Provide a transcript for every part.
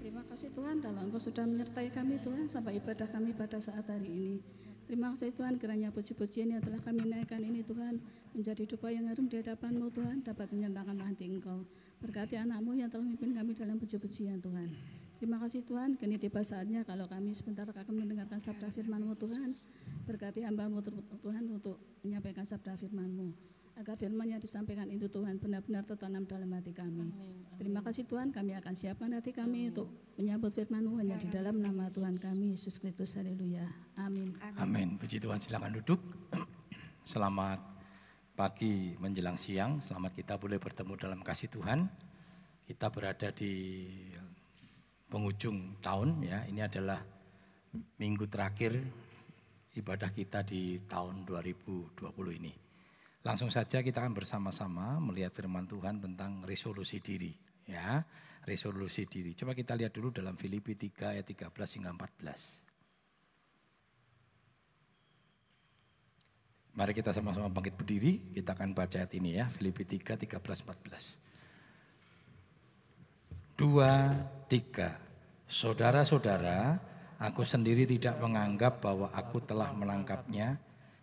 Terima kasih Tuhan dalam Engkau sudah menyertai kami Tuhan sampai ibadah kami pada saat hari ini. Terima kasih Tuhan kiranya puji-pujian yang telah kami naikkan ini Tuhan menjadi dupa yang harum di hadapanmu Tuhan dapat menyenangkan hati Engkau. Berkati anakmu yang telah memimpin kami dalam puji-pujian Tuhan. Terima kasih Tuhan, kini tiba saatnya kalau kami sebentar akan mendengarkan sabda firman-Mu Tuhan. Berkati hamba-Mu Tuhan untuk menyampaikan sabda firman-Mu agar firman yang disampaikan itu Tuhan benar-benar tertanam dalam hati kami. Terima kasih Tuhan, kami akan siapkan hati kami untuk menyambut firman-Mu hanya di dalam nama Tuhan kami, Yesus Kristus. Haleluya. Amin. Amin. Puji Tuhan, silakan duduk. Selamat pagi menjelang siang, selamat kita boleh bertemu dalam kasih Tuhan. Kita berada di penghujung tahun ya. Ini adalah minggu terakhir ibadah kita di tahun 2020 ini. Langsung saja kita akan bersama-sama melihat firman Tuhan tentang resolusi diri. Ya, resolusi diri. Coba kita lihat dulu dalam Filipi 3 ayat 13 hingga 14. Mari kita sama-sama bangkit berdiri, kita akan baca ayat ini ya, Filipi 3, 13, 14. Dua, tiga. Saudara-saudara, aku sendiri tidak menganggap bahwa aku telah menangkapnya,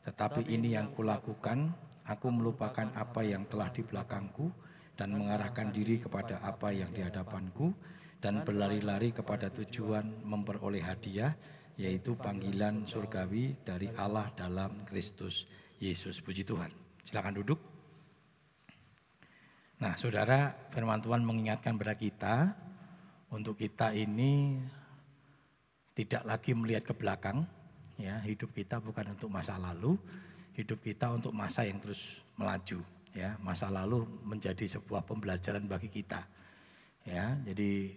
tetapi ini yang kulakukan, Aku melupakan apa yang telah di belakangku dan mengarahkan diri kepada apa yang di hadapanku dan berlari-lari kepada tujuan memperoleh hadiah yaitu panggilan surgawi dari Allah dalam Kristus Yesus. Puji Tuhan. Silakan duduk. Nah, Saudara, firman Tuhan mengingatkan kepada kita untuk kita ini tidak lagi melihat ke belakang, ya, hidup kita bukan untuk masa lalu, hidup kita untuk masa yang terus melaju ya. Masa lalu menjadi sebuah pembelajaran bagi kita ya. Jadi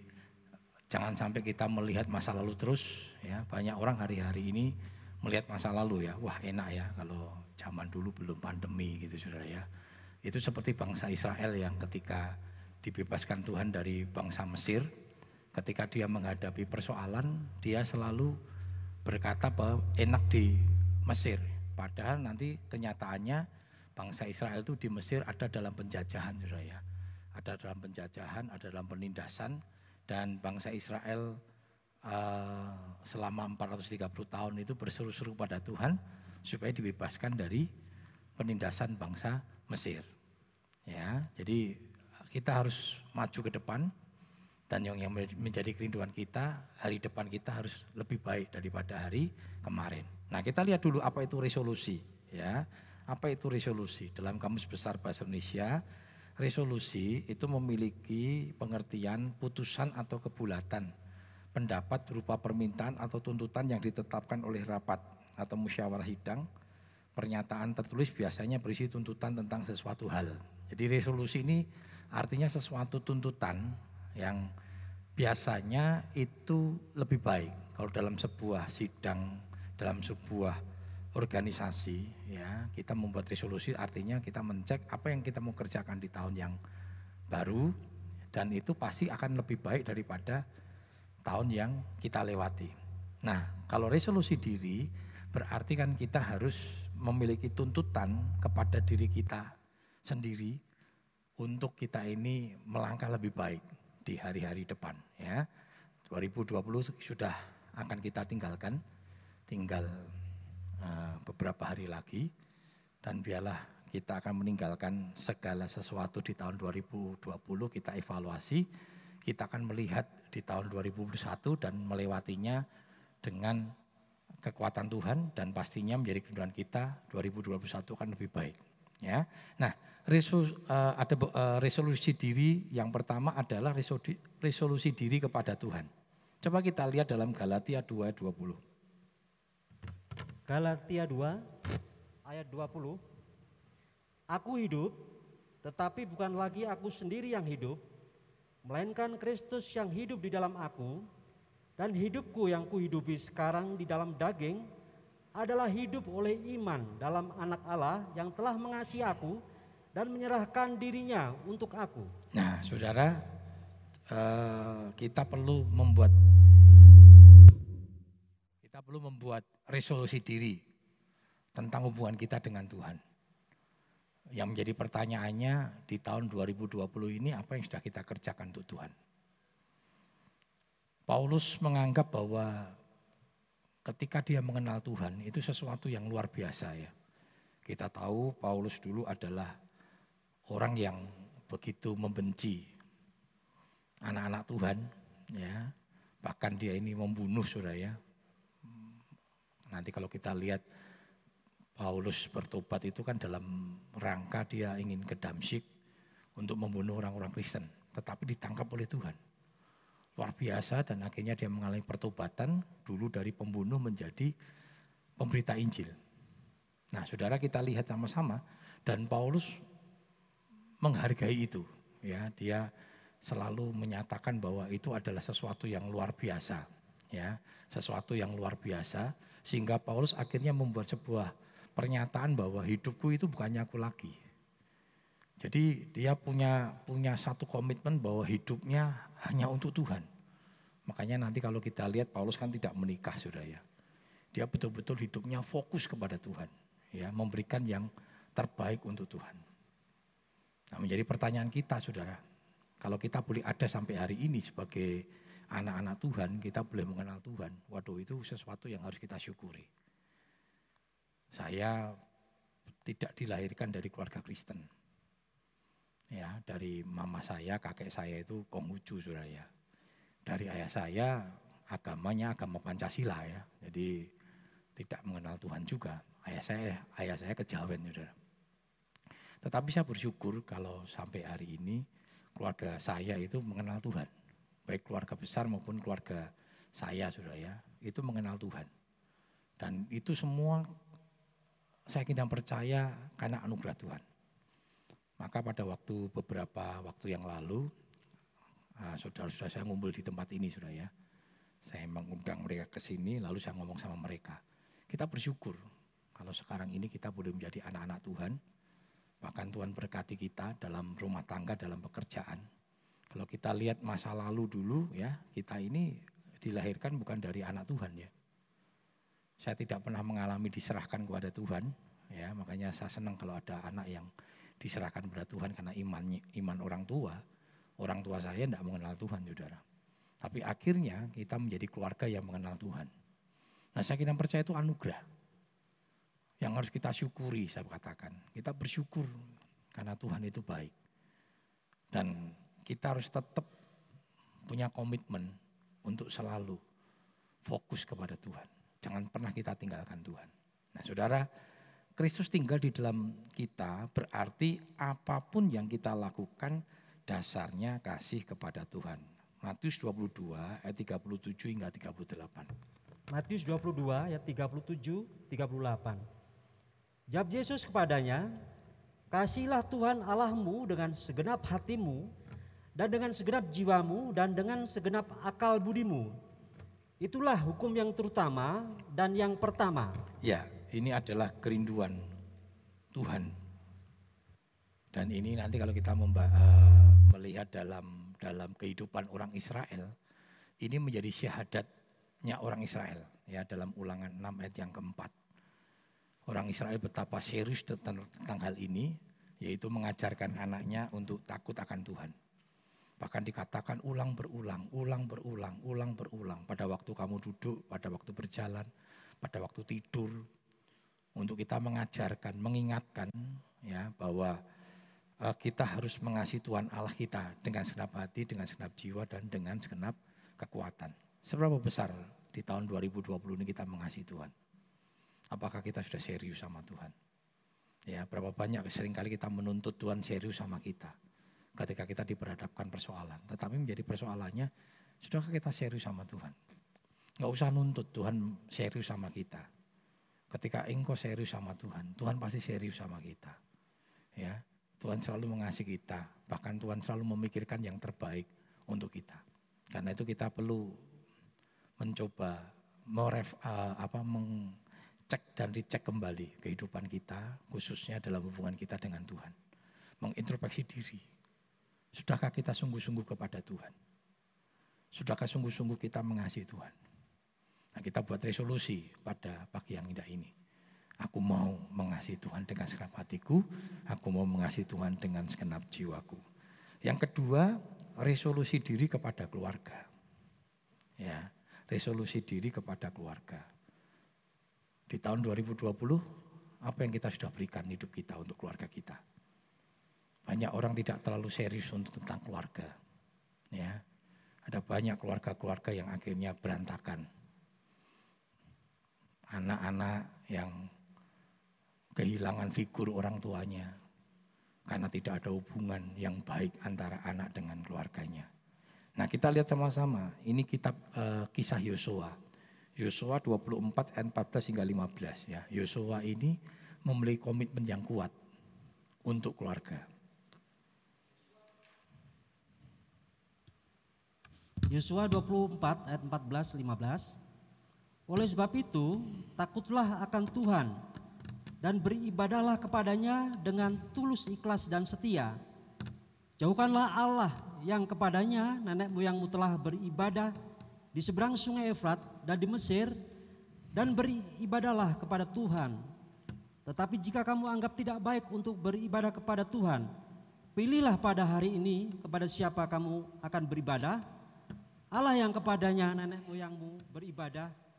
jangan sampai kita melihat masa lalu terus ya. Banyak orang hari-hari ini melihat masa lalu ya. Wah enak ya kalau zaman dulu belum pandemi gitu saudara ya. Itu seperti bangsa Israel yang ketika dibebaskan Tuhan dari bangsa Mesir ketika dia menghadapi persoalan dia selalu berkata bahwa enak di Mesir Padahal nanti kenyataannya bangsa Israel itu di Mesir ada dalam penjajahan, saudara ya. Ada dalam penjajahan, ada dalam penindasan, dan bangsa Israel uh, selama 430 tahun itu berseru-seru pada Tuhan supaya dibebaskan dari penindasan bangsa Mesir. Ya, jadi kita harus maju ke depan dan yang, yang menjadi kerinduan kita, hari depan kita harus lebih baik daripada hari kemarin. Nah, kita lihat dulu apa itu resolusi, ya. Apa itu resolusi? Dalam Kamus Besar Bahasa Indonesia, resolusi itu memiliki pengertian putusan atau kebulatan pendapat berupa permintaan atau tuntutan yang ditetapkan oleh rapat atau musyawarah hidang. Pernyataan tertulis biasanya berisi tuntutan tentang sesuatu hal. Jadi resolusi ini artinya sesuatu tuntutan yang biasanya itu lebih baik kalau dalam sebuah sidang dalam sebuah organisasi ya kita membuat resolusi artinya kita mencek apa yang kita mau kerjakan di tahun yang baru dan itu pasti akan lebih baik daripada tahun yang kita lewati. Nah, kalau resolusi diri berarti kan kita harus memiliki tuntutan kepada diri kita sendiri untuk kita ini melangkah lebih baik di hari-hari depan ya. 2020 sudah akan kita tinggalkan tinggal uh, beberapa hari lagi dan biarlah kita akan meninggalkan segala sesuatu di tahun 2020 kita evaluasi kita akan melihat di tahun 2021 dan melewatinya dengan kekuatan Tuhan dan pastinya menjadi kerinduan kita 2021 akan lebih baik ya. Nah, resolusi, uh, ada uh, resolusi diri yang pertama adalah resolusi, resolusi diri kepada Tuhan. Coba kita lihat dalam Galatia 2:20. Galatia 2 ayat 20. Aku hidup, tetapi bukan lagi aku sendiri yang hidup, melainkan Kristus yang hidup di dalam aku, dan hidupku yang kuhidupi sekarang di dalam daging adalah hidup oleh iman dalam anak Allah yang telah mengasihi aku dan menyerahkan dirinya untuk aku. Nah, saudara, uh, kita perlu membuat kita perlu membuat resolusi diri tentang hubungan kita dengan Tuhan. Yang menjadi pertanyaannya di tahun 2020 ini apa yang sudah kita kerjakan untuk Tuhan? Paulus menganggap bahwa ketika dia mengenal Tuhan itu sesuatu yang luar biasa ya. Kita tahu Paulus dulu adalah orang yang begitu membenci anak-anak Tuhan ya. Bahkan dia ini membunuh Saudara ya. Nanti kalau kita lihat Paulus bertobat itu kan dalam rangka dia ingin ke Damsyik untuk membunuh orang-orang Kristen, tetapi ditangkap oleh Tuhan luar biasa dan akhirnya dia mengalami pertobatan dulu dari pembunuh menjadi pemberita Injil. Nah, saudara kita lihat sama-sama dan Paulus menghargai itu, ya dia selalu menyatakan bahwa itu adalah sesuatu yang luar biasa, ya sesuatu yang luar biasa sehingga Paulus akhirnya membuat sebuah pernyataan bahwa hidupku itu bukannya aku lagi. Jadi dia punya punya satu komitmen bahwa hidupnya hanya untuk Tuhan. Makanya nanti kalau kita lihat Paulus kan tidak menikah sudah ya. Dia betul-betul hidupnya fokus kepada Tuhan. ya Memberikan yang terbaik untuk Tuhan. Nah menjadi pertanyaan kita saudara. Kalau kita boleh ada sampai hari ini sebagai anak-anak Tuhan, kita boleh mengenal Tuhan. Waduh itu sesuatu yang harus kita syukuri. Saya tidak dilahirkan dari keluarga Kristen. Ya, dari mama saya, kakek saya itu Konghucu saudara ya dari ayah saya agamanya agama Pancasila ya. Jadi tidak mengenal Tuhan juga. Ayah saya ayah saya kejawen ya. Tetapi saya bersyukur kalau sampai hari ini keluarga saya itu mengenal Tuhan. Baik keluarga besar maupun keluarga saya sudah ya, itu mengenal Tuhan. Dan itu semua saya kira percaya karena anugerah Tuhan. Maka pada waktu beberapa waktu yang lalu Nah, saudara-saudara saya ngumpul di tempat ini sudah ya. Saya mengundang mereka ke sini lalu saya ngomong sama mereka. Kita bersyukur kalau sekarang ini kita boleh menjadi anak-anak Tuhan. Bahkan Tuhan berkati kita dalam rumah tangga, dalam pekerjaan. Kalau kita lihat masa lalu dulu ya, kita ini dilahirkan bukan dari anak Tuhan ya. Saya tidak pernah mengalami diserahkan kepada Tuhan, ya makanya saya senang kalau ada anak yang diserahkan kepada Tuhan karena iman iman orang tua Orang tua saya tidak mengenal Tuhan, saudara. Tapi akhirnya kita menjadi keluarga yang mengenal Tuhan. Nah saya kira percaya itu anugerah. Yang harus kita syukuri, saya katakan. Kita bersyukur karena Tuhan itu baik. Dan kita harus tetap punya komitmen untuk selalu fokus kepada Tuhan. Jangan pernah kita tinggalkan Tuhan. Nah saudara, Kristus tinggal di dalam kita berarti apa pun yang kita lakukan dasarnya kasih kepada Tuhan. Matius 22 ayat 37 hingga 38. Matius 22 ayat 37 38. Jawab Yesus kepadanya, Kasihlah Tuhan Allahmu dengan segenap hatimu dan dengan segenap jiwamu dan dengan segenap akal budimu. Itulah hukum yang terutama dan yang pertama. Ya, ini adalah kerinduan Tuhan. Dan ini nanti kalau kita membahas melihat dalam dalam kehidupan orang Israel, ini menjadi syahadatnya orang Israel ya dalam ulangan 6 ayat yang keempat. Orang Israel betapa serius tentang, tentang hal ini, yaitu mengajarkan anaknya untuk takut akan Tuhan. Bahkan dikatakan ulang berulang, ulang berulang, ulang berulang. Pada waktu kamu duduk, pada waktu berjalan, pada waktu tidur. Untuk kita mengajarkan, mengingatkan ya bahwa Eh, kita harus mengasihi Tuhan Allah kita dengan segenap hati, dengan segenap jiwa, dan dengan segenap kekuatan. Seberapa besar di tahun 2020 ini kita mengasihi Tuhan? Apakah kita sudah serius sama Tuhan? Ya, berapa banyak sering kali kita menuntut Tuhan serius sama kita ketika kita diperhadapkan persoalan. Tetapi menjadi persoalannya, sudahkah kita serius sama Tuhan? Gak usah nuntut Tuhan serius sama kita. Ketika engkau serius sama Tuhan, Tuhan pasti serius sama kita. Ya, Tuhan selalu mengasihi kita, bahkan Tuhan selalu memikirkan yang terbaik untuk kita. Karena itu kita perlu mencoba meref, uh, apa, mengcek dan dicek kembali kehidupan kita, khususnya dalam hubungan kita dengan Tuhan. Mengintrospeksi diri. Sudahkah kita sungguh-sungguh kepada Tuhan? Sudahkah sungguh-sungguh kita mengasihi Tuhan? Nah, kita buat resolusi pada pagi yang indah ini. Aku mau mengasihi Tuhan dengan segenap hatiku, aku mau mengasihi Tuhan dengan segenap jiwaku. Yang kedua, resolusi diri kepada keluarga. Ya, resolusi diri kepada keluarga. Di tahun 2020, apa yang kita sudah berikan hidup kita untuk keluarga kita? Banyak orang tidak terlalu serius untuk tentang keluarga. Ya, ada banyak keluarga-keluarga yang akhirnya berantakan. Anak-anak yang kehilangan figur orang tuanya karena tidak ada hubungan yang baik antara anak dengan keluarganya. Nah kita lihat sama-sama, ini kitab uh, kisah Yosua. Yosua 24 ayat 14 hingga 15 ya. Yosua ini memiliki komitmen yang kuat untuk keluarga. Yosua 24 ayat 14 15 Oleh sebab itu takutlah akan Tuhan dan beribadahlah kepadanya dengan tulus ikhlas dan setia. Jauhkanlah Allah yang kepadanya nenek moyangmu telah beribadah di seberang sungai Efrat dan di Mesir dan beribadahlah kepada Tuhan. Tetapi jika kamu anggap tidak baik untuk beribadah kepada Tuhan, pilihlah pada hari ini kepada siapa kamu akan beribadah. Allah yang kepadanya nenek moyangmu beribadah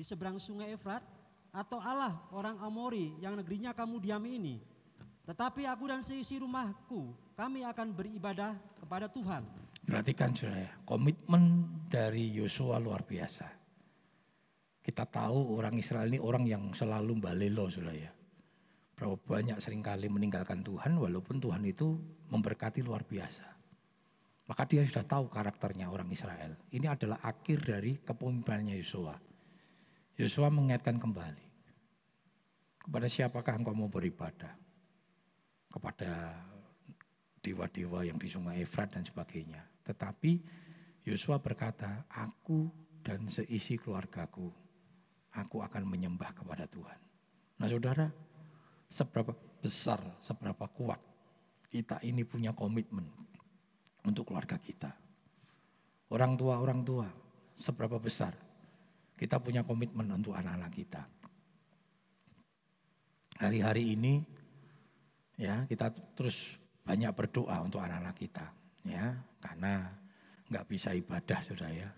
di seberang sungai Efrat atau Allah orang Amori yang negerinya kamu diami ini. Tetapi aku dan seisi rumahku kami akan beribadah kepada Tuhan. Perhatikan saudara, komitmen dari Yosua luar biasa. Kita tahu orang Israel ini orang yang selalu balelo saudara ya. Berapa banyak sering kali meninggalkan Tuhan walaupun Tuhan itu memberkati luar biasa. Maka dia sudah tahu karakternya orang Israel. Ini adalah akhir dari kepemimpinannya Yosua. Yosua mengingatkan kembali. Kepada siapakah engkau mau beribadah? Kepada dewa-dewa yang di sungai Efrat dan sebagainya. Tetapi Yosua berkata, aku dan seisi keluargaku, aku akan menyembah kepada Tuhan. Nah saudara, seberapa besar, seberapa kuat kita ini punya komitmen untuk keluarga kita. Orang tua, orang tua, seberapa besar kita punya komitmen untuk anak-anak kita. Hari-hari ini ya kita terus banyak berdoa untuk anak-anak kita ya karena nggak bisa ibadah sudah ya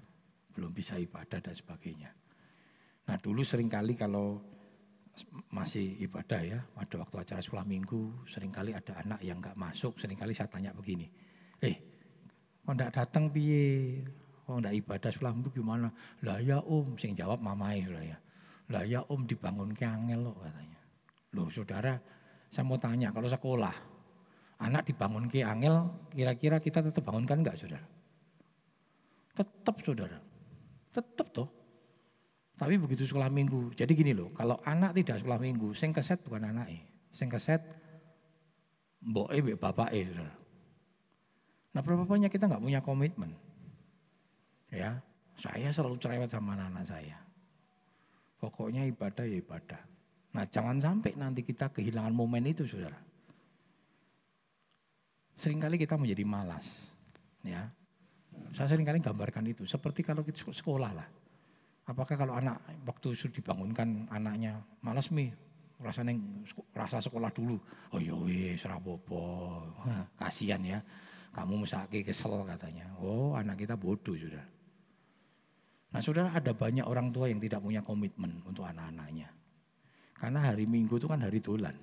belum bisa ibadah dan sebagainya. Nah dulu sering kali kalau masih ibadah ya pada waktu acara sekolah minggu sering kali ada anak yang nggak masuk sering kali saya tanya begini eh kok nggak datang piye Oh ndak ibadah sulam itu gimana? Lah ya om, sing jawab mamai sudah ya. Lah ya om dibangun ke angel loh katanya. Loh saudara, saya mau tanya kalau sekolah, anak dibangun ke angel, kira-kira kita tetap bangunkan enggak saudara? Tetap saudara, tetap toh. Tapi begitu sekolah minggu, jadi gini loh, kalau anak tidak sekolah minggu, sing keset bukan anak sing keset mbok e bapak saudara. Nah berapa banyak kita nggak punya komitmen. Ya, saya selalu cerewet sama anak-anak saya. Pokoknya ibadah ya ibadah. Nah jangan sampai nanti kita kehilangan momen itu saudara. Seringkali kita menjadi malas. Ya, saya sering kali gambarkan itu. Seperti kalau kita sekolah lah. Apakah kalau anak waktu sudah dibangunkan anaknya malas mi rasanya rasa sekolah dulu. Oh iya wis rapopo. Kasihan ya. Kamu musake kesel katanya. Oh anak kita bodoh sudah. Nah saudara ada banyak orang tua yang tidak punya komitmen untuk anak-anaknya. Karena hari Minggu itu kan hari dolan.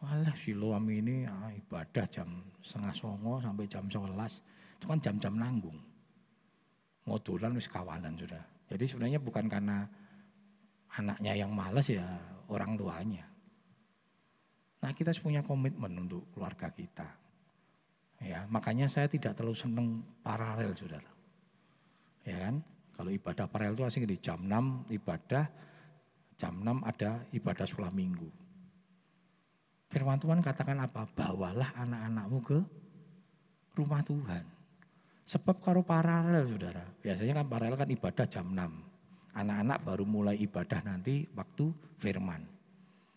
Walah Siloam ini ah, ibadah jam setengah songo sampai jam sebelas. Itu kan jam-jam nanggung. Mau dolan wis kawanan sudah. Jadi sebenarnya bukan karena anaknya yang males ya orang tuanya. Nah kita punya komitmen untuk keluarga kita. Ya, makanya saya tidak terlalu senang paralel saudara. Ya kan? Kalau ibadah paralel itu asing di jam 6 ibadah, jam 6 ada ibadah sekolah minggu. Firman Tuhan katakan apa? Bawalah anak-anakmu ke rumah Tuhan. Sebab kalau paralel saudara, biasanya kan paralel kan ibadah jam 6. Anak-anak baru mulai ibadah nanti waktu firman.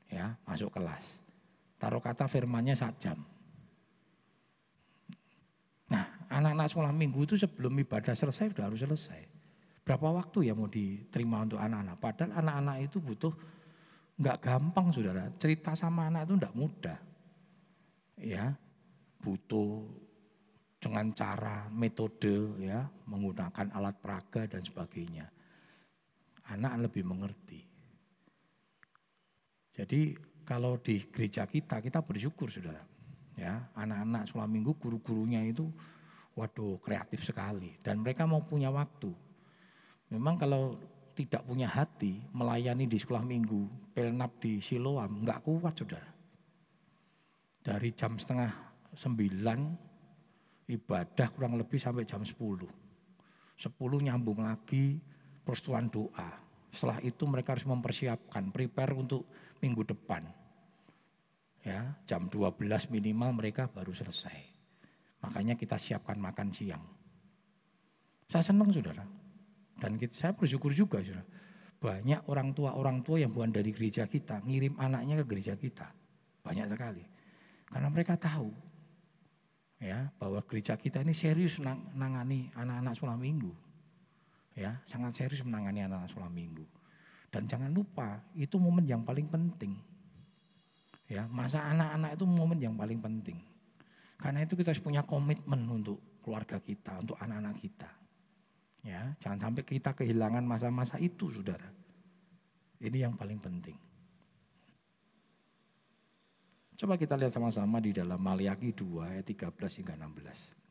Ya, masuk kelas. Taruh kata firmannya saat jam. Anak-anak sekolah minggu itu sebelum ibadah selesai sudah harus selesai. Berapa waktu ya mau diterima untuk anak-anak? Padahal anak-anak itu butuh nggak gampang saudara. Cerita sama anak itu nggak mudah. Ya, butuh dengan cara metode ya menggunakan alat peraga dan sebagainya. Anak lebih mengerti. Jadi kalau di gereja kita kita bersyukur Saudara. Ya, anak-anak sekolah minggu guru-gurunya itu waduh kreatif sekali dan mereka mau punya waktu. Memang kalau tidak punya hati melayani di sekolah minggu, pelnap di Siloam, nggak kuat saudara. Dari jam setengah sembilan ibadah kurang lebih sampai jam sepuluh. Sepuluh nyambung lagi persetuan doa. Setelah itu mereka harus mempersiapkan, prepare untuk minggu depan. Ya, jam 12 minimal mereka baru selesai. Makanya kita siapkan makan siang. Saya senang saudara. Dan kita, saya bersyukur juga saudara. Banyak orang tua-orang tua yang bukan dari gereja kita ngirim anaknya ke gereja kita. Banyak sekali. Karena mereka tahu ya bahwa gereja kita ini serius menangani anak-anak sekolah minggu. Ya, sangat serius menangani anak-anak sekolah minggu. Dan jangan lupa, itu momen yang paling penting. Ya, masa anak-anak itu momen yang paling penting. Karena itu kita harus punya komitmen untuk keluarga kita, untuk anak-anak kita. Ya, jangan sampai kita kehilangan masa-masa itu, Saudara. Ini yang paling penting. Coba kita lihat sama-sama di dalam Maliaki 2 ayat 13 hingga 16.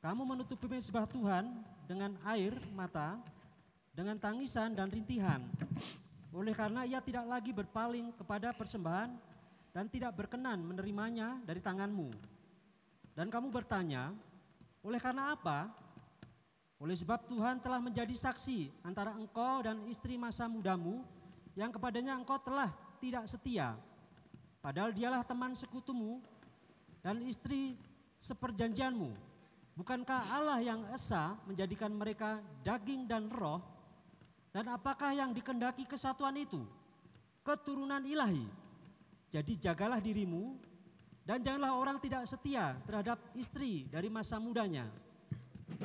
Kamu menutupi mezbah Tuhan dengan air mata, dengan tangisan dan rintihan. Oleh karena ia tidak lagi berpaling kepada persembahan dan tidak berkenan menerimanya dari tanganmu. Dan kamu bertanya, oleh karena apa? Oleh sebab Tuhan telah menjadi saksi antara engkau dan istri masa mudamu yang kepadanya engkau telah tidak setia. Padahal dialah teman sekutumu dan istri seperjanjianmu Bukankah Allah yang esa menjadikan mereka daging dan roh? Dan apakah yang dikendaki kesatuan itu? Keturunan ilahi. Jadi jagalah dirimu dan janganlah orang tidak setia terhadap istri dari masa mudanya.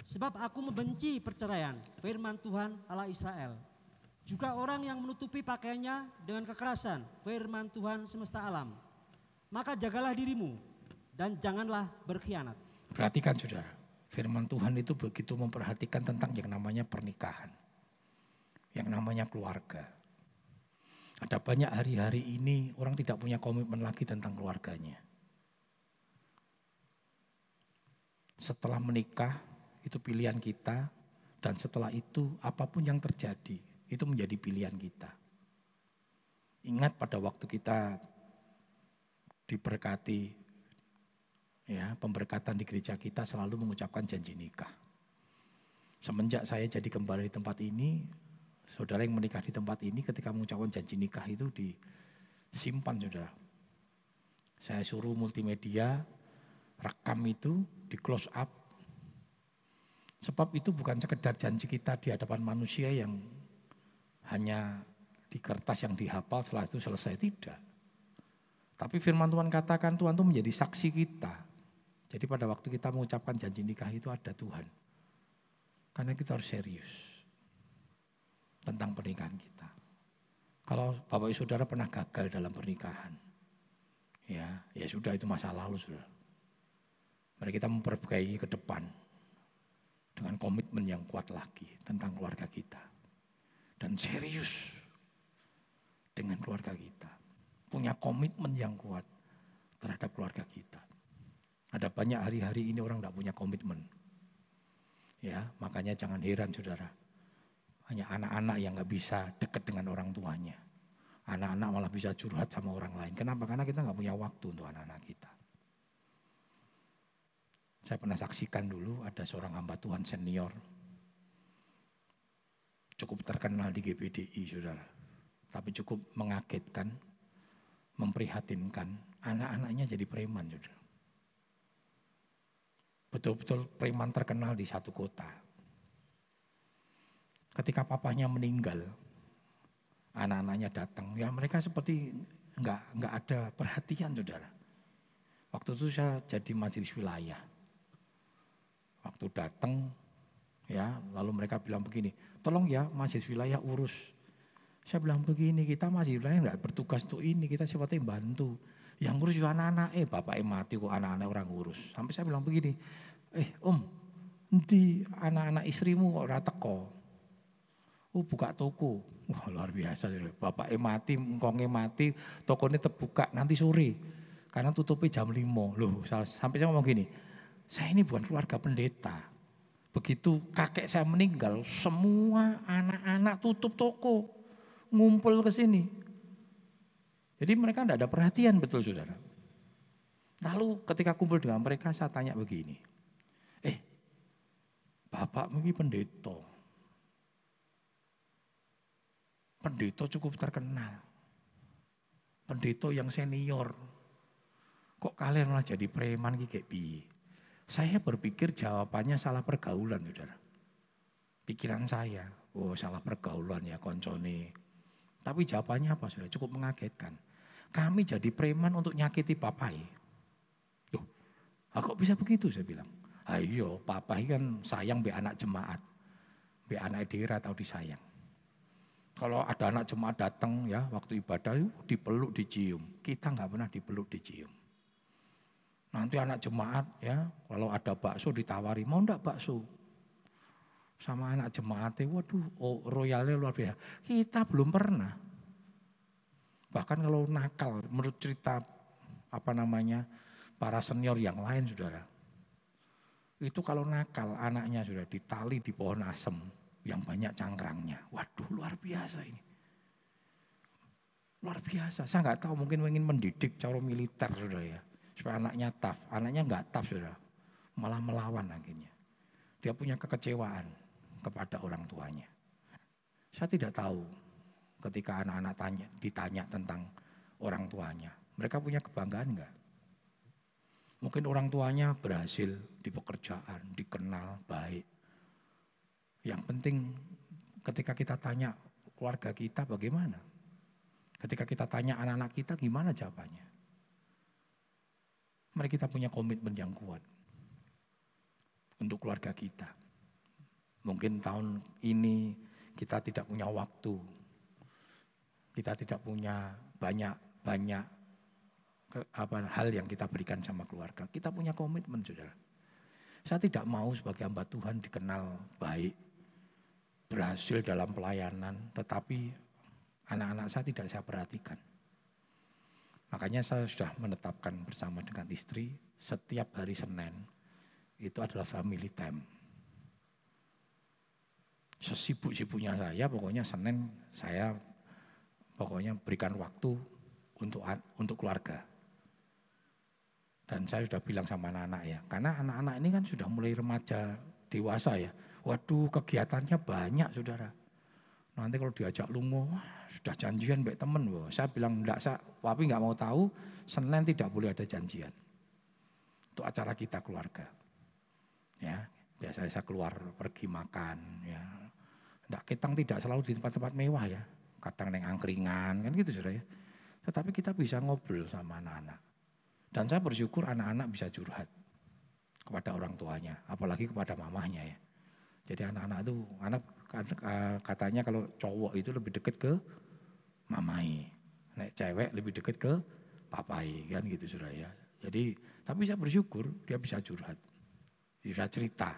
Sebab aku membenci perceraian, firman Tuhan Allah Israel. Juga orang yang menutupi pakaiannya dengan kekerasan, firman Tuhan semesta alam. Maka jagalah dirimu dan janganlah berkhianat. Perhatikan saudara, Firman Tuhan itu begitu memperhatikan tentang yang namanya pernikahan. Yang namanya keluarga. Ada banyak hari-hari ini orang tidak punya komitmen lagi tentang keluarganya. Setelah menikah itu pilihan kita dan setelah itu apa pun yang terjadi itu menjadi pilihan kita. Ingat pada waktu kita diberkati ya pemberkatan di gereja kita selalu mengucapkan janji nikah. Semenjak saya jadi kembali di tempat ini, saudara yang menikah di tempat ini ketika mengucapkan janji nikah itu disimpan saudara. Saya suruh multimedia rekam itu di close up. Sebab itu bukan sekedar janji kita di hadapan manusia yang hanya di kertas yang dihafal setelah itu selesai tidak. Tapi firman Tuhan katakan Tuhan itu menjadi saksi kita jadi pada waktu kita mengucapkan janji nikah itu ada Tuhan. Karena kita harus serius tentang pernikahan kita. Kalau Bapak Ibu Saudara pernah gagal dalam pernikahan, ya, ya sudah itu masa lalu sudah. Mari kita memperbaiki ke depan dengan komitmen yang kuat lagi tentang keluarga kita. Dan serius dengan keluarga kita. Punya komitmen yang kuat terhadap keluarga kita. Ada banyak hari-hari ini orang tidak punya komitmen. Ya, makanya jangan heran saudara. Hanya anak-anak yang nggak bisa dekat dengan orang tuanya. Anak-anak malah bisa curhat sama orang lain. Kenapa? Karena kita nggak punya waktu untuk anak-anak kita. Saya pernah saksikan dulu ada seorang hamba Tuhan senior. Cukup terkenal di GBDI saudara. Tapi cukup mengagetkan, memprihatinkan. Anak-anaknya jadi preman saudara betul-betul preman terkenal di satu kota. Ketika papahnya meninggal, anak-anaknya datang, ya mereka seperti nggak nggak ada perhatian saudara. Waktu itu saya jadi majelis wilayah. Waktu datang, Ya, lalu mereka bilang begini, tolong ya masjid wilayah urus. Saya bilang begini, kita masih wilayah nggak bertugas untuk ini, kita sifatnya bantu. Yang ngurus juga anak-anak, eh bapak mati kok anak-anak orang ngurus. Sampai saya bilang begini, eh om, nanti anak-anak istrimu kok rata kok. Oh buka toko, wah luar biasa. Bapak mati, engkongnya mati, tokonya terbuka nanti sore. Karena tutupnya jam 5. Loh, sampai saya ngomong gini, saya ini bukan keluarga pendeta. Begitu kakek saya meninggal, semua anak-anak tutup toko ngumpul ke sini. Jadi mereka tidak ada perhatian betul saudara. Lalu ketika kumpul dengan mereka saya tanya begini. Eh, bapak mungkin pendeta. Pendeta cukup terkenal. Pendeta yang senior. Kok kalian malah jadi preman kayak bi? Saya berpikir jawabannya salah pergaulan saudara. Pikiran saya, oh salah pergaulan ya koncone tapi jawabannya apa sudah cukup mengagetkan. Kami jadi preman untuk nyakiti papai. Loh, kok bisa begitu saya bilang. Ayo, papai kan sayang be anak jemaat. Be anak daerah tahu disayang. Kalau ada anak jemaat datang ya waktu ibadah dipeluk dicium. Kita nggak pernah dipeluk dicium. Nanti anak jemaat ya kalau ada bakso ditawari mau ndak bakso sama anak jemaatnya, waduh, oh, royalnya luar biasa. Kita belum pernah. Bahkan kalau nakal, menurut cerita apa namanya para senior yang lain, saudara, itu kalau nakal anaknya sudah ditali di pohon asem yang banyak cangkrangnya. Waduh, luar biasa ini. Luar biasa. Saya nggak tahu mungkin ingin mendidik cara militer, sudah ya, supaya anaknya tough. Anaknya nggak tough, sudah, malah melawan akhirnya. Dia punya kekecewaan kepada orang tuanya. Saya tidak tahu ketika anak-anak tanya, ditanya tentang orang tuanya. Mereka punya kebanggaan enggak? Mungkin orang tuanya berhasil di pekerjaan, dikenal baik. Yang penting ketika kita tanya keluarga kita bagaimana? Ketika kita tanya anak-anak kita gimana jawabannya? Mari kita punya komitmen yang kuat untuk keluarga kita. Mungkin tahun ini kita tidak punya waktu. Kita tidak punya banyak-banyak hal yang kita berikan sama keluarga. Kita punya komitmen, Saudara. Saya tidak mau sebagai hamba Tuhan dikenal baik, berhasil dalam pelayanan, tetapi anak-anak saya tidak saya perhatikan. Makanya saya sudah menetapkan bersama dengan istri setiap hari Senin itu adalah family time sesibuk-sibuknya saya pokoknya Senin saya pokoknya berikan waktu untuk untuk keluarga. Dan saya sudah bilang sama anak-anak ya, karena anak-anak ini kan sudah mulai remaja, dewasa ya. Waduh kegiatannya banyak saudara. Nanti kalau diajak lungo, sudah janjian baik temen. Wah. Saya bilang enggak, saya, papi nggak mau tahu, Senin tidak boleh ada janjian. Untuk acara kita keluarga. Ya, biasa saya keluar pergi makan ya Nggak, kita tidak selalu di tempat-tempat mewah ya. Kadang neng angkringan kan gitu sudah ya. Tetapi kita bisa ngobrol sama anak-anak. Dan saya bersyukur anak-anak bisa curhat kepada orang tuanya, apalagi kepada mamahnya ya. Jadi anak-anak itu, anak katanya kalau cowok itu lebih dekat ke mamai, nek cewek lebih dekat ke papai kan gitu sudah ya. Jadi tapi saya bersyukur dia bisa curhat, bisa cerita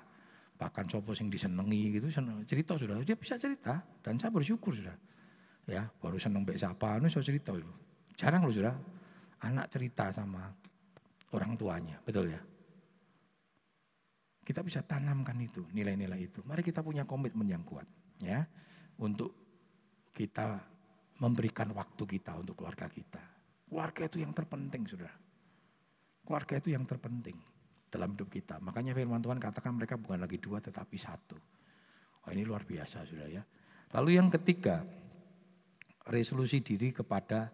bahkan sopo sing disenengi gitu cerita sudah. Dia bisa cerita dan saya bersyukur sudah. Ya baru seneng mbak siapa anu saya cerita itu. Jarang loh sudah anak cerita sama orang tuanya betul ya? Kita bisa tanamkan itu nilai-nilai itu. Mari kita punya komitmen yang kuat ya untuk kita memberikan waktu kita untuk keluarga kita. Keluarga itu yang terpenting sudah keluarga itu yang terpenting dalam hidup kita. Makanya firman Tuhan katakan mereka bukan lagi dua tetapi satu. Oh ini luar biasa sudah ya. Lalu yang ketiga, resolusi diri kepada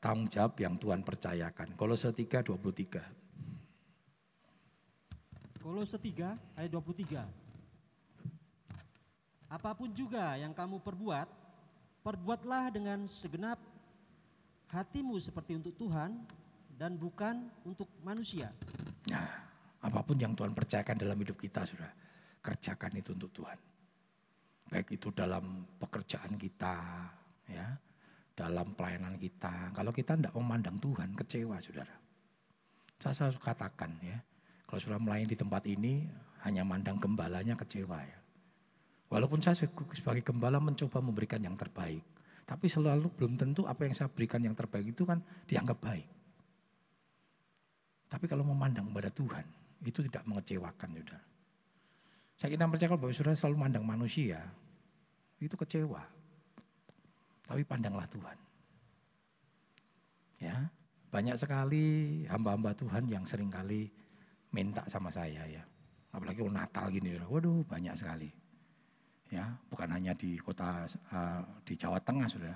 tanggung jawab yang Tuhan percayakan. Kolose 3 23. Kolose 3 ayat 23. Apa pun juga yang kamu perbuat, perbuatlah dengan segenap hatimu seperti untuk Tuhan dan bukan untuk manusia. Nah, Apa pun yang Tuhan percayakan dalam hidup kita sudah. kerjakan itu untuk Tuhan. Baik itu dalam pekerjaan kita, ya, dalam pelayanan kita. Kalau kita tidak memandang Tuhan, kecewa saudara. Saya selalu katakan ya, kalau sudah melayani di tempat ini, hanya mandang gembalanya kecewa ya. Walaupun saya sebagai gembala mencoba memberikan yang terbaik. Tapi selalu belum tentu apa yang saya berikan yang terbaik itu kan dianggap baik. Tapi kalau memandang pada Tuhan, itu tidak mengecewakan. Saudara. Saya kira percaya kalau Bapak Saudara selalu mandang manusia, itu kecewa. Tapi pandanglah Tuhan. Ya, banyak sekali hamba-hamba Tuhan yang sering kali minta sama saya ya. Apalagi Natal gini, waduh banyak sekali. Ya, bukan hanya di kota uh, di Jawa Tengah sudah,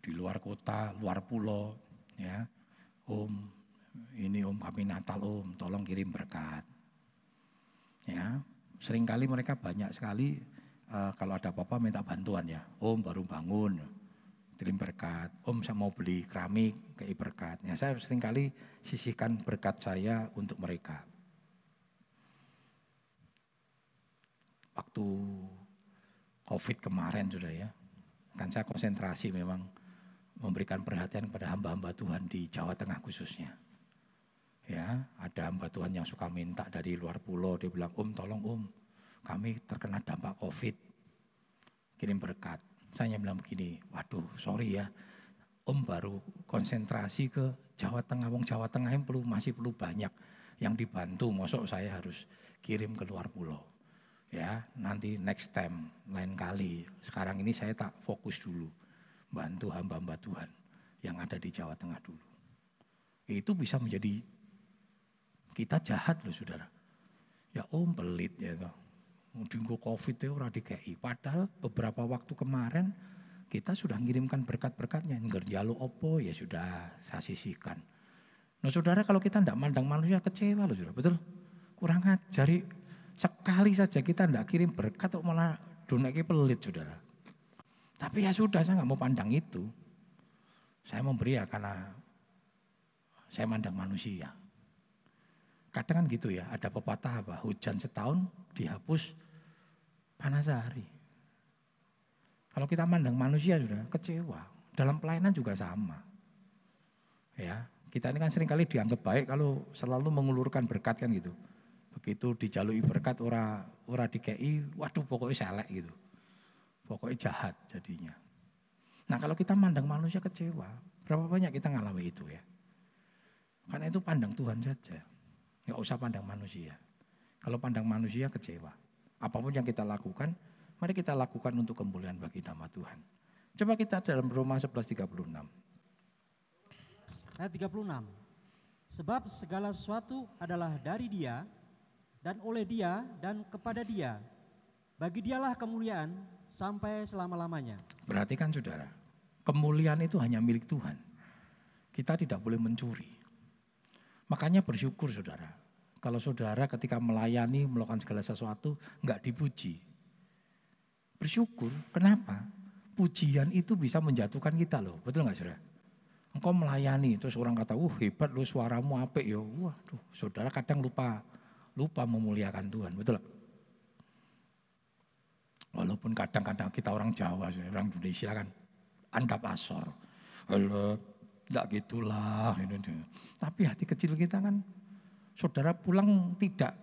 di luar kota, luar pulau, ya. Om, ini Om kami Natal Om, tolong kirim berkat. Ya, sering kali mereka banyak sekali uh, kalau ada apa-apa minta bantuan ya. Om baru bangun, kirim berkat. Om saya mau beli keramik, kayak berkat. Ya, saya sering kali sisihkan berkat saya untuk mereka. Waktu COVID kemarin sudah ya, kan saya konsentrasi memang memberikan perhatian kepada hamba-hamba Tuhan di Jawa Tengah khususnya. Ya, ada hamba Tuhan yang suka minta dari luar pulau, dia bilang, Om tolong Om, kami terkena dampak COVID, kirim berkat. Saya bilang begini, waduh sorry ya, Om baru konsentrasi ke Jawa Tengah, wong Jawa Tengah yang perlu masih perlu banyak yang dibantu, mosok saya harus kirim ke luar pulau. Ya, nanti next time, lain kali. Sekarang ini saya tak fokus dulu, bantu hamba-hamba Tuhan yang ada di Jawa Tengah dulu. Itu bisa menjadi kita jahat loh saudara. Ya om pelit ya toh. Dinggo covid itu ora dikei. Padahal beberapa waktu kemarin kita sudah mengirimkan berkat-berkatnya. Ngerjalo opo ya sudah saya sisihkan. Nah saudara kalau kita tidak mandang manusia kecewa loh saudara. Betul? Kurang ajari sekali saja kita tidak kirim berkat kok malah donaki pelit saudara. Tapi ya sudah saya nggak mau pandang itu. Saya memberi ya karena saya mandang manusia. Kadang kan gitu ya, ada pepatah apa, hujan setahun dihapus panas sehari. Kalau kita mandang manusia sudah kecewa, dalam pelayanan juga sama. Ya, kita ini kan sering kali dianggap baik kalau selalu mengulurkan berkat kan gitu. Begitu dijalui berkat ora ora dikei, waduh pokoknya selek gitu. Pokoknya jahat jadinya. Nah kalau kita mandang manusia kecewa, berapa banyak kita ngalami itu ya. Karena itu pandang Tuhan saja. Nggak usah pandang manusia. Kalau pandang manusia kecewa. Apa pun yang kita lakukan, mari kita lakukan untuk kemuliaan bagi nama Tuhan. Coba kita dalam Roma 11.36. Ayat 36. Sebab segala sesuatu adalah dari dia, dan oleh dia, dan kepada dia. Bagi dialah kemuliaan sampai selama-lamanya. Berarti kan saudara, kemuliaan itu hanya milik Tuhan. Kita tidak boleh mencuri. Makanya bersyukur saudara. Kalau saudara ketika melayani, melakukan segala sesuatu, nggak dipuji. Bersyukur, kenapa? Pujian itu bisa menjatuhkan kita loh, betul nggak saudara? Engkau melayani, terus orang kata, wah hebat lo suaramu apik ya. Wah, tuh, saudara kadang lupa lupa memuliakan Tuhan, betul? Walaupun kadang-kadang kita orang Jawa, orang Indonesia kan anda pasor. Halo, tidak gitulah. Tapi hati kecil kita kan saudara pulang tidak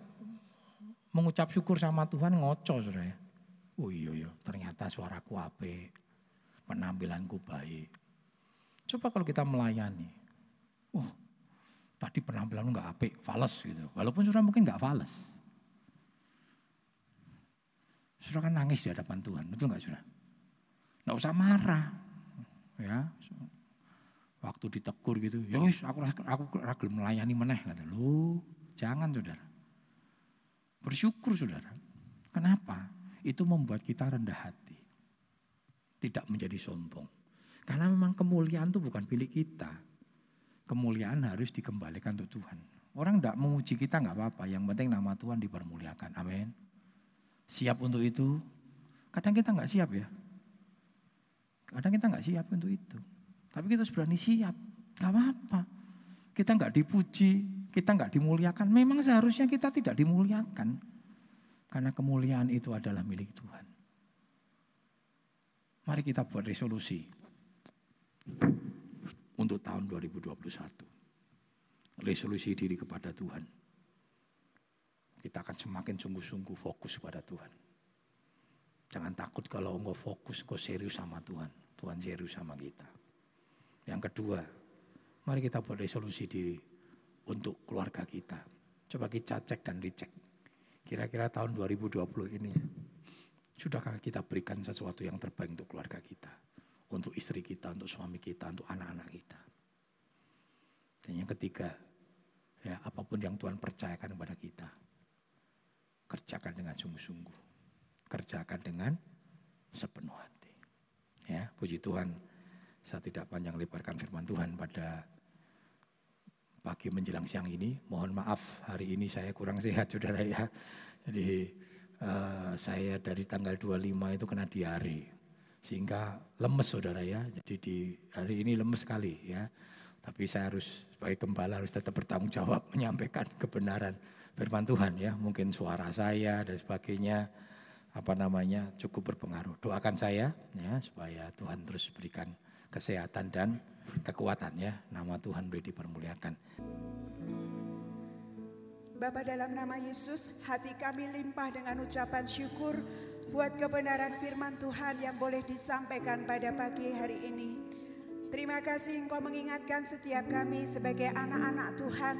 mengucap syukur sama Tuhan ngoco saudara ya. Oh iya iya ternyata suaraku apik, penampilanku baik. Coba kalau kita melayani, oh tadi penampilanmu nggak apik, fales gitu. Walaupun saudara mungkin nggak fales. Saudara kan nangis di hadapan Tuhan, betul nggak saudara? Nggak usah marah, ya. Waktu ditegur gitu, ya wis aku aku ragil melayani meneh kata lu. Jangan saudara. Bersyukur saudara. Kenapa? Itu membuat kita rendah hati. Tidak menjadi sombong. Karena memang kemuliaan itu bukan pilih kita. Kemuliaan harus dikembalikan untuk Tuhan. Orang tidak menguji kita nggak apa-apa. Yang penting nama Tuhan dipermuliakan. Amin. Siap untuk itu. Kadang kita nggak siap ya. Kadang kita nggak siap untuk itu. Tapi kita harus berani siap. Gak apa-apa. Kita nggak dipuji, kita nggak dimuliakan. Memang seharusnya kita tidak dimuliakan. Karena kemuliaan itu adalah milik Tuhan. Mari kita buat resolusi untuk tahun 2021. Resolusi diri kepada Tuhan. Kita akan semakin sungguh-sungguh fokus pada Tuhan. Jangan takut kalau engkau fokus, engkau serius sama Tuhan. Tuhan serius sama kita. Yang kedua, mari kita buat resolusi diri untuk keluarga kita. Coba kita cek dan dicek. Kira-kira tahun 2020 ini, sudahkah kita berikan sesuatu yang terbaik untuk keluarga kita? Untuk istri kita, untuk suami kita, untuk anak-anak kita. Dan yang ketiga, ya apa pun yang Tuhan percayakan kepada kita, kerjakan dengan sungguh-sungguh. Kerjakan dengan sepenuh hati. Ya, puji Tuhan. Saya tidak panjang lebarkan firman Tuhan pada pagi menjelang siang ini. Mohon maaf hari ini saya kurang sehat saudara ya. Jadi uh, saya dari tanggal 25 itu kena diare. Sehingga lemes saudara ya. Jadi di hari ini lemes sekali ya. Tapi saya harus sebagai gembala harus tetap bertanggung jawab menyampaikan kebenaran firman Tuhan ya. Mungkin suara saya dan sebagainya apa namanya cukup berpengaruh. Doakan saya ya supaya Tuhan terus berikan kesehatan dan kekuatan ya. Nama Tuhan boleh dipermuliakan. Bapak dalam nama Yesus, hati kami limpah dengan ucapan syukur buat kebenaran firman Tuhan yang boleh disampaikan pada pagi hari ini. Terima kasih Engkau mengingatkan setiap kami sebagai anak-anak Tuhan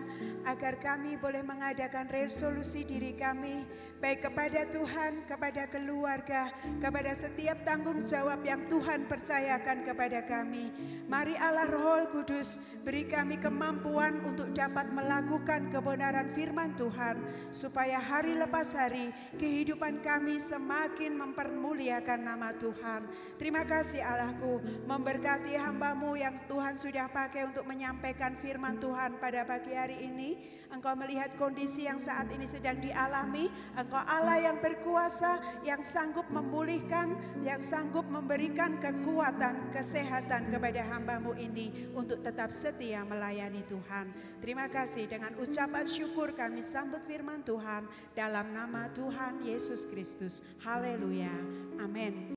agar kami boleh mengadakan resolusi diri kami baik kepada Tuhan, kepada keluarga, kepada setiap tanggung jawab yang Tuhan percayakan kepada kami. Mari Allah Roh Kudus beri kami kemampuan untuk dapat melakukan kebenaran firman Tuhan supaya hari lepas hari kehidupan kami semakin mempermuliakan nama Tuhan. Terima kasih Allahku memberkati hamba hambamu yang Tuhan sudah pakai untuk menyampaikan firman Tuhan pada pagi hari ini. Engkau melihat kondisi yang saat ini sedang dialami. Engkau Allah yang berkuasa, yang sanggup memulihkan, yang sanggup memberikan kekuatan, kesehatan kepada hambamu ini untuk tetap setia melayani Tuhan. Terima kasih dengan ucapan syukur kami sambut firman Tuhan dalam nama Tuhan Yesus Kristus. Haleluya. Amin.